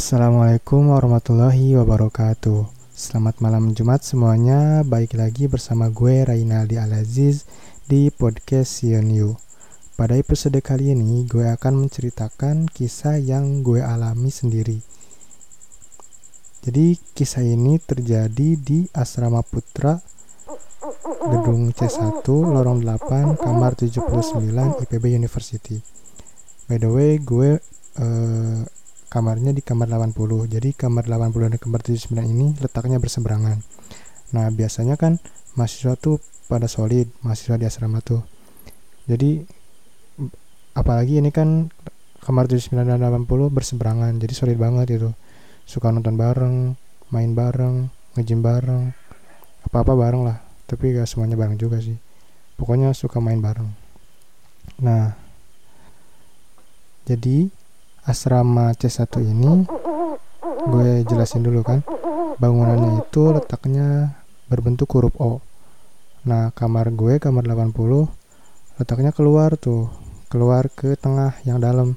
Assalamualaikum warahmatullahi wabarakatuh. Selamat malam Jumat semuanya. Baik lagi bersama gue Rainaldi Alaziz Di podcast Sion You. Pada episode kali ini Gue akan menceritakan kisah yang gue alami sendiri. Jadi kisah ini terjadi di Asrama Putra Gedung C1 Lorong 8 Kamar 79 IPB University. By the way gue uh, kamarnya di kamar 80 jadi kamar 80 dan kamar 79 ini letaknya berseberangan. Nah biasanya kan mahasiswa tuh pada solid mahasiswa di asrama tuh. Jadi apalagi ini kan kamar 79 dan 80 berseberangan. Jadi solid banget itu suka nonton bareng main bareng ngejim bareng apa-apa bareng lah. Tapi gak semuanya bareng juga sih. Pokoknya suka main bareng. Nah jadi asrama C1 ini gue jelasin dulu kan. Bangunannya itu letaknya berbentuk huruf O. Nah kamar gue kamar 80 letaknya keluar tuh. Keluar ke tengah yang dalam.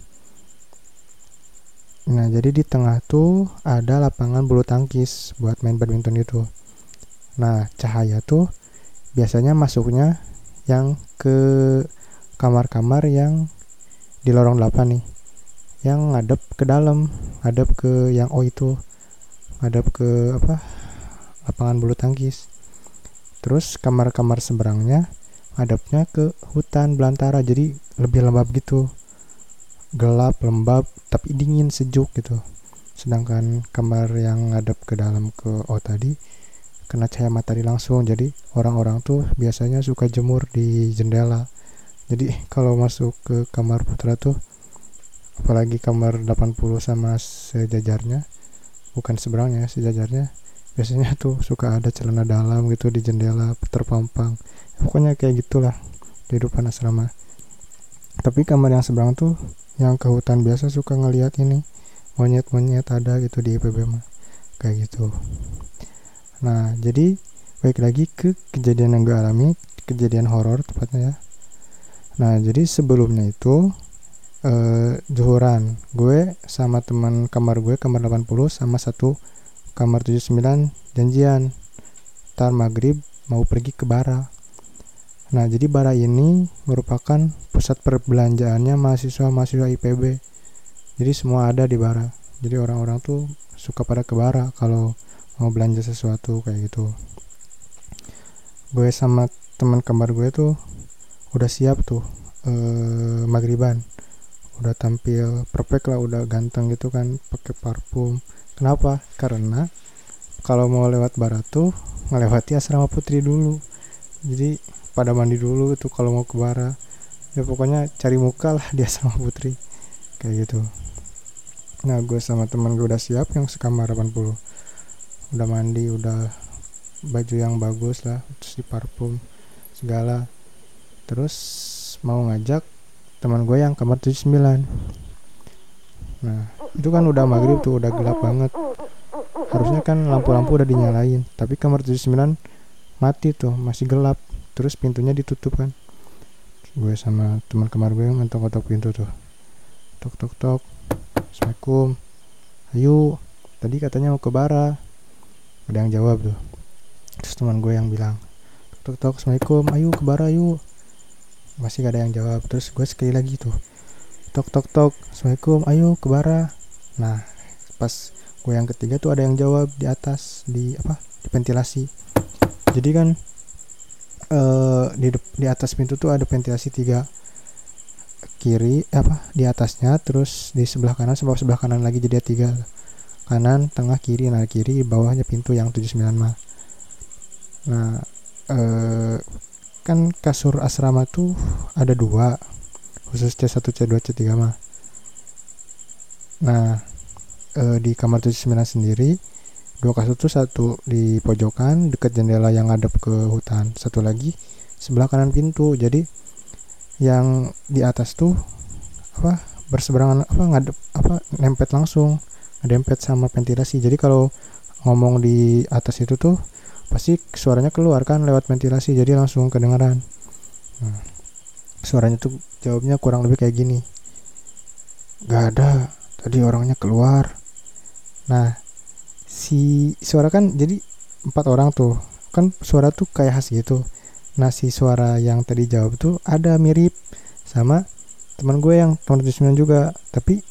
Nah jadi di tengah tuh ada lapangan bulu tangkis buat main badminton itu. Nah cahaya tuh biasanya masuknya yang ke kamar-kamar yang di lorong 8 nih yang ngadep ke dalam ngadep ke yang O itu ngadep ke apa lapangan bulu tangkis. Terus kamar-kamar seberangnya ngadepnya ke hutan belantara jadi lebih lembab gitu. Gelap lembab tapi dingin sejuk gitu. Sedangkan kamar yang ngadep ke dalam ke O tadi kena cahaya matahari langsung jadi orang-orang tuh biasanya suka jemur di jendela. Jadi kalau masuk ke kamar putra tuh apalagi kamar 80 sama sejajarnya. Bukan seberangnya sejajarnya. Biasanya tuh suka ada celana dalam gitu di jendela terpampang. Pokoknya kayak gitulah kehidupan asrama. Tapi kamar yang seberang tuh yang ke hutan biasa suka ngeliat ini. Monyet-monyet ada gitu di IPB mah. Kayak gitu. Nah jadi baik lagi ke kejadian yang gue alami kejadian horor tepatnya ya. Nah jadi sebelumnya itu uh, juhuran gue sama teman kamar gue kamar 80 sama satu kamar 79 janjian. Tar maghrib mau pergi ke bara. Nah jadi bara ini merupakan pusat perbelanjaannya mahasiswa-mahasiswa IPB jadi semua ada di bara. Jadi orang-orang tuh suka pada ke bara kalau mau belanja sesuatu kayak gitu. Gue sama teman kamar gue tuh udah siap tuh eh, maghriban udah tampil perfect lah udah ganteng gitu kan pakai parfum. Kenapa? Karena kalau mau lewat barat tuh melewati asrama putri dulu. Jadi pada mandi dulu tuh kalau mau ke bara. Ya pokoknya cari muka lah di asrama putri. Kayak gitu. Nah gue sama teman gue udah siap yang sekamar 80 udah mandi udah baju yang bagus lah terus di parfum segala. Terus mau ngajak teman gue yang kamar 79 nah itu kan udah maghrib tuh udah gelap banget. Harusnya kan lampu-lampu udah dinyalain tapi kamar 79 mati tuh masih gelap. Terus pintunya ditutup kan. Gue sama teman kamar gue ngetok-ngetok pintu tuh. Tok tok tok. Assalamualaikum. Ayo. Tadi katanya mau ke bara. Ada yang jawab tuh. Terus teman gue yang bilang tok tok assalamualaikum. Ayo ke bara yuk masih gak ada yang jawab. Terus gue sekali lagi tuh tok tok tok assalamualaikum ayo ke bara. Nah pas gue yang ketiga tuh ada yang jawab di atas di apa di ventilasi. Jadi kan uh, di di atas pintu tuh ada ventilasi tiga kiri apa di atasnya terus di sebelah kanan sebelah sebelah kanan lagi jadi tiga. Kanan tengah kiri. Nah kiri bawahnya pintu yang 79 mah. Nah eh, kan kasur asrama tuh ada dua khusus C1 C2 C3 mah. Nah e, di kamar 79 sendiri dua kasur tuh satu di pojokan dekat jendela yang ngadep ke hutan. Satu lagi sebelah kanan pintu. Jadi yang di atas tuh apa berseberangan apa ngadep apa nempet langsung nempet sama ventilasi. Jadi kalau ngomong di atas itu tuh pasti suaranya keluar kan lewat ventilasi jadi langsung kedengaran nah, suaranya tuh jawabnya kurang lebih kayak gini. Gak ada tadi orangnya keluar. Nah si suara kan jadi empat orang tuh kan suara tuh kayak khas gitu. Nah si suara yang tadi jawab tuh ada mirip sama teman gue yang tahun 79 juga tapi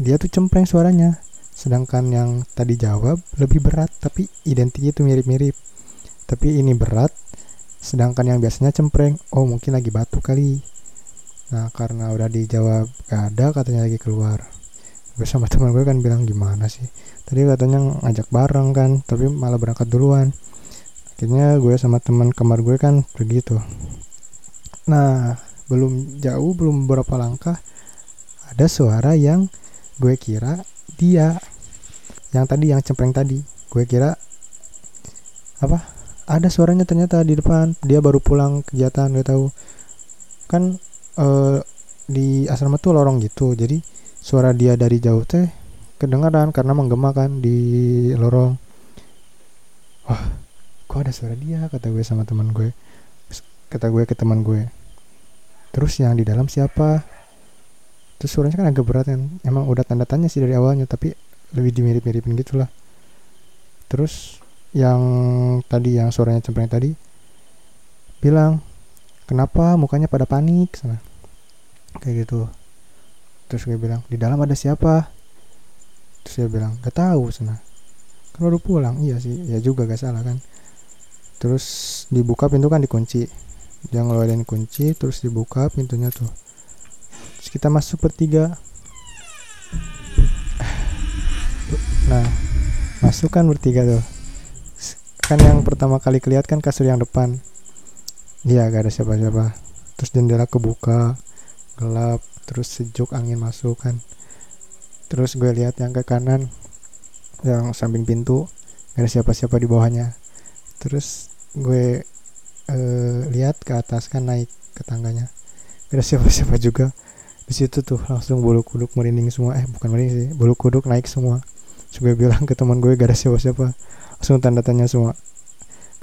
dia tuh cempreng suaranya sedangkan yang tadi jawab lebih berat tapi identiknya itu mirip-mirip. Tapi ini berat sedangkan yang biasanya cempreng. Oh mungkin lagi batuk kali. Nah karena udah dijawab gak ada katanya lagi keluar. Gue sama teman gue kan bilang gimana sih? Tadi katanya ngajak bareng kan tapi malah berangkat duluan. Akhirnya gue sama teman kamar gue kan pergi tuh. Nah belum jauh belum beberapa langkah ada suara yang gue kira dia yang tadi yang cempreng tadi. Gue kira apa ada suaranya ternyata di depan. Dia baru pulang kegiatan gak tahu. Kan uh, di asrama tuh lorong gitu. Jadi suara dia dari jauh teh kedengaran karena menggema kan di lorong. Wah kok ada suara dia? Kata gue sama teman gue. Kata gue ke teman gue. Terus yang di dalam siapa? Terus suaranya kan agak berat kan. Emang udah tanda tanya sih dari awalnya tapi lebih dimirip-miripin gitu lah terus yang tadi yang suaranya cempreng tadi bilang kenapa mukanya pada panik? Sana. Kayak gitu. Terus gue bilang di dalam ada siapa? Terus dia bilang gak tahu sana. Kan baru pulang. Iya sih ya juga gak salah kan. Terus dibuka pintu kan dikunci. Dia ngeluarin kunci terus dibuka pintunya tuh. Terus kita masuk bertiga nah masuk kan bertiga tuh. Kan yang pertama kali kelihatan kan kasur yang depan. Iya gak ada siapa-siapa. Terus jendela kebuka gelap terus sejuk angin masuk kan. Terus gue lihat yang ke kanan yang samping pintu gak ada siapa-siapa di bawahnya. Terus gue uh, lihat ke atas kan naik ke tangganya. Gak ada siapa-siapa juga. Di situ tuh langsung bulu kuduk merinding semua. Eh bukan merinding sih bulu kuduk naik semua Terus gue bilang ke teman gue gak ada siapa-siapa. Langsung tanda tanya semua.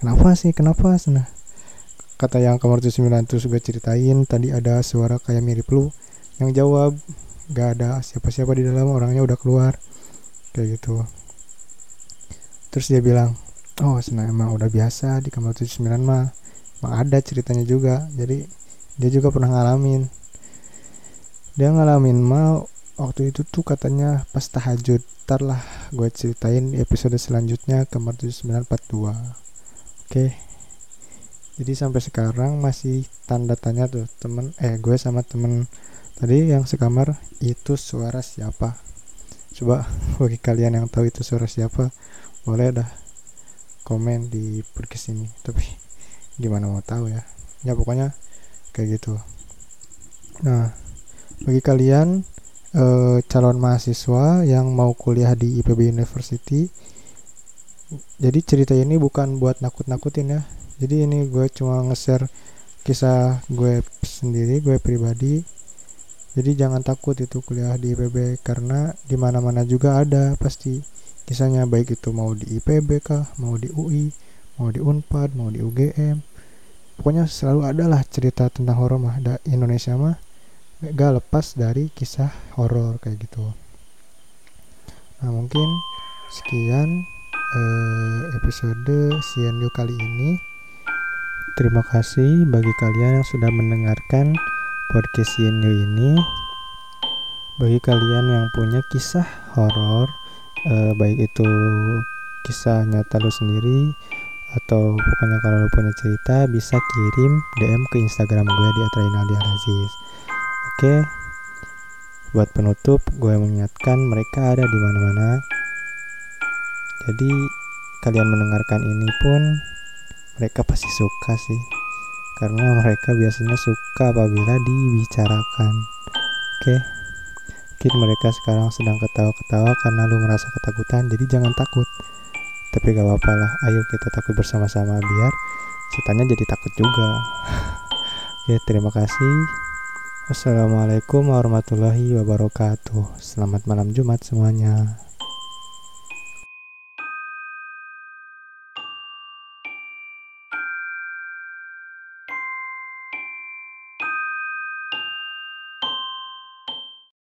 Kenapa sih? Kenapa? Nah kata yang kamar 79 terus gue ceritain. Tadi ada suara kayak mirip lu yang jawab. Gak ada siapa-siapa di dalam orangnya udah keluar. Kayak gitu. Terus dia bilang oh senang emang udah biasa di kamar 79 mah. Emang ada ceritanya juga. Jadi dia juga pernah ngalamin. Dia ngalamin mah waktu itu tuh katanya pas tahajud ntar lah gue ceritain episode selanjutnya kamar 7942 oke. Jadi sampai sekarang masih tanda tanya tuh temen eh gue sama temen tadi yang sekamar itu suara siapa? Coba bagi kalian yang tahu itu suara siapa boleh dah komen di podcast ini. Tapi gimana mau tahu ya? Ya pokoknya kayak gitu. Nah bagi kalian uh, calon mahasiswa yang mau kuliah di IPB University. Jadi cerita ini bukan buat nakut-nakutin ya. Jadi ini gue cuma nge-share kisah gue sendiri gue pribadi. Jadi jangan takut itu kuliah di IPB karena di mana-mana juga ada pasti kisahnya. Baik itu mau di IPB kah mau di UI mau di Unpad mau di UGM pokoknya selalu ada lah cerita tentang horor mah da Indonesia mah gak lepas dari kisah horor kayak gitu. Nah mungkin sekian eh, episode Sianyo kali ini. Terima kasih bagi kalian yang sudah mendengarkan podcast Sianyo ini. Bagi kalian yang punya kisah horor eh, baik itu kisah nyata lo sendiri atau pokoknya kalau lo punya cerita bisa kirim DM ke Instagram gue di Atrainaldi Aziz. Oke, buat penutup gue mengingatkan mereka ada di mana-mana. Jadi kalian mendengarkan ini pun mereka pasti suka sih, karena mereka biasanya suka apabila dibicarakan. Oke, mungkin mereka sekarang sedang ketawa-ketawa karena lu merasa ketakutan, jadi jangan takut. Tapi gak apa-apa lah, ayo kita takut bersama-sama biar setannya jadi takut juga. Oke, terima kasih. Wassalamualaikum warahmatullahi wabarakatuh. Selamat malam Jumat semuanya.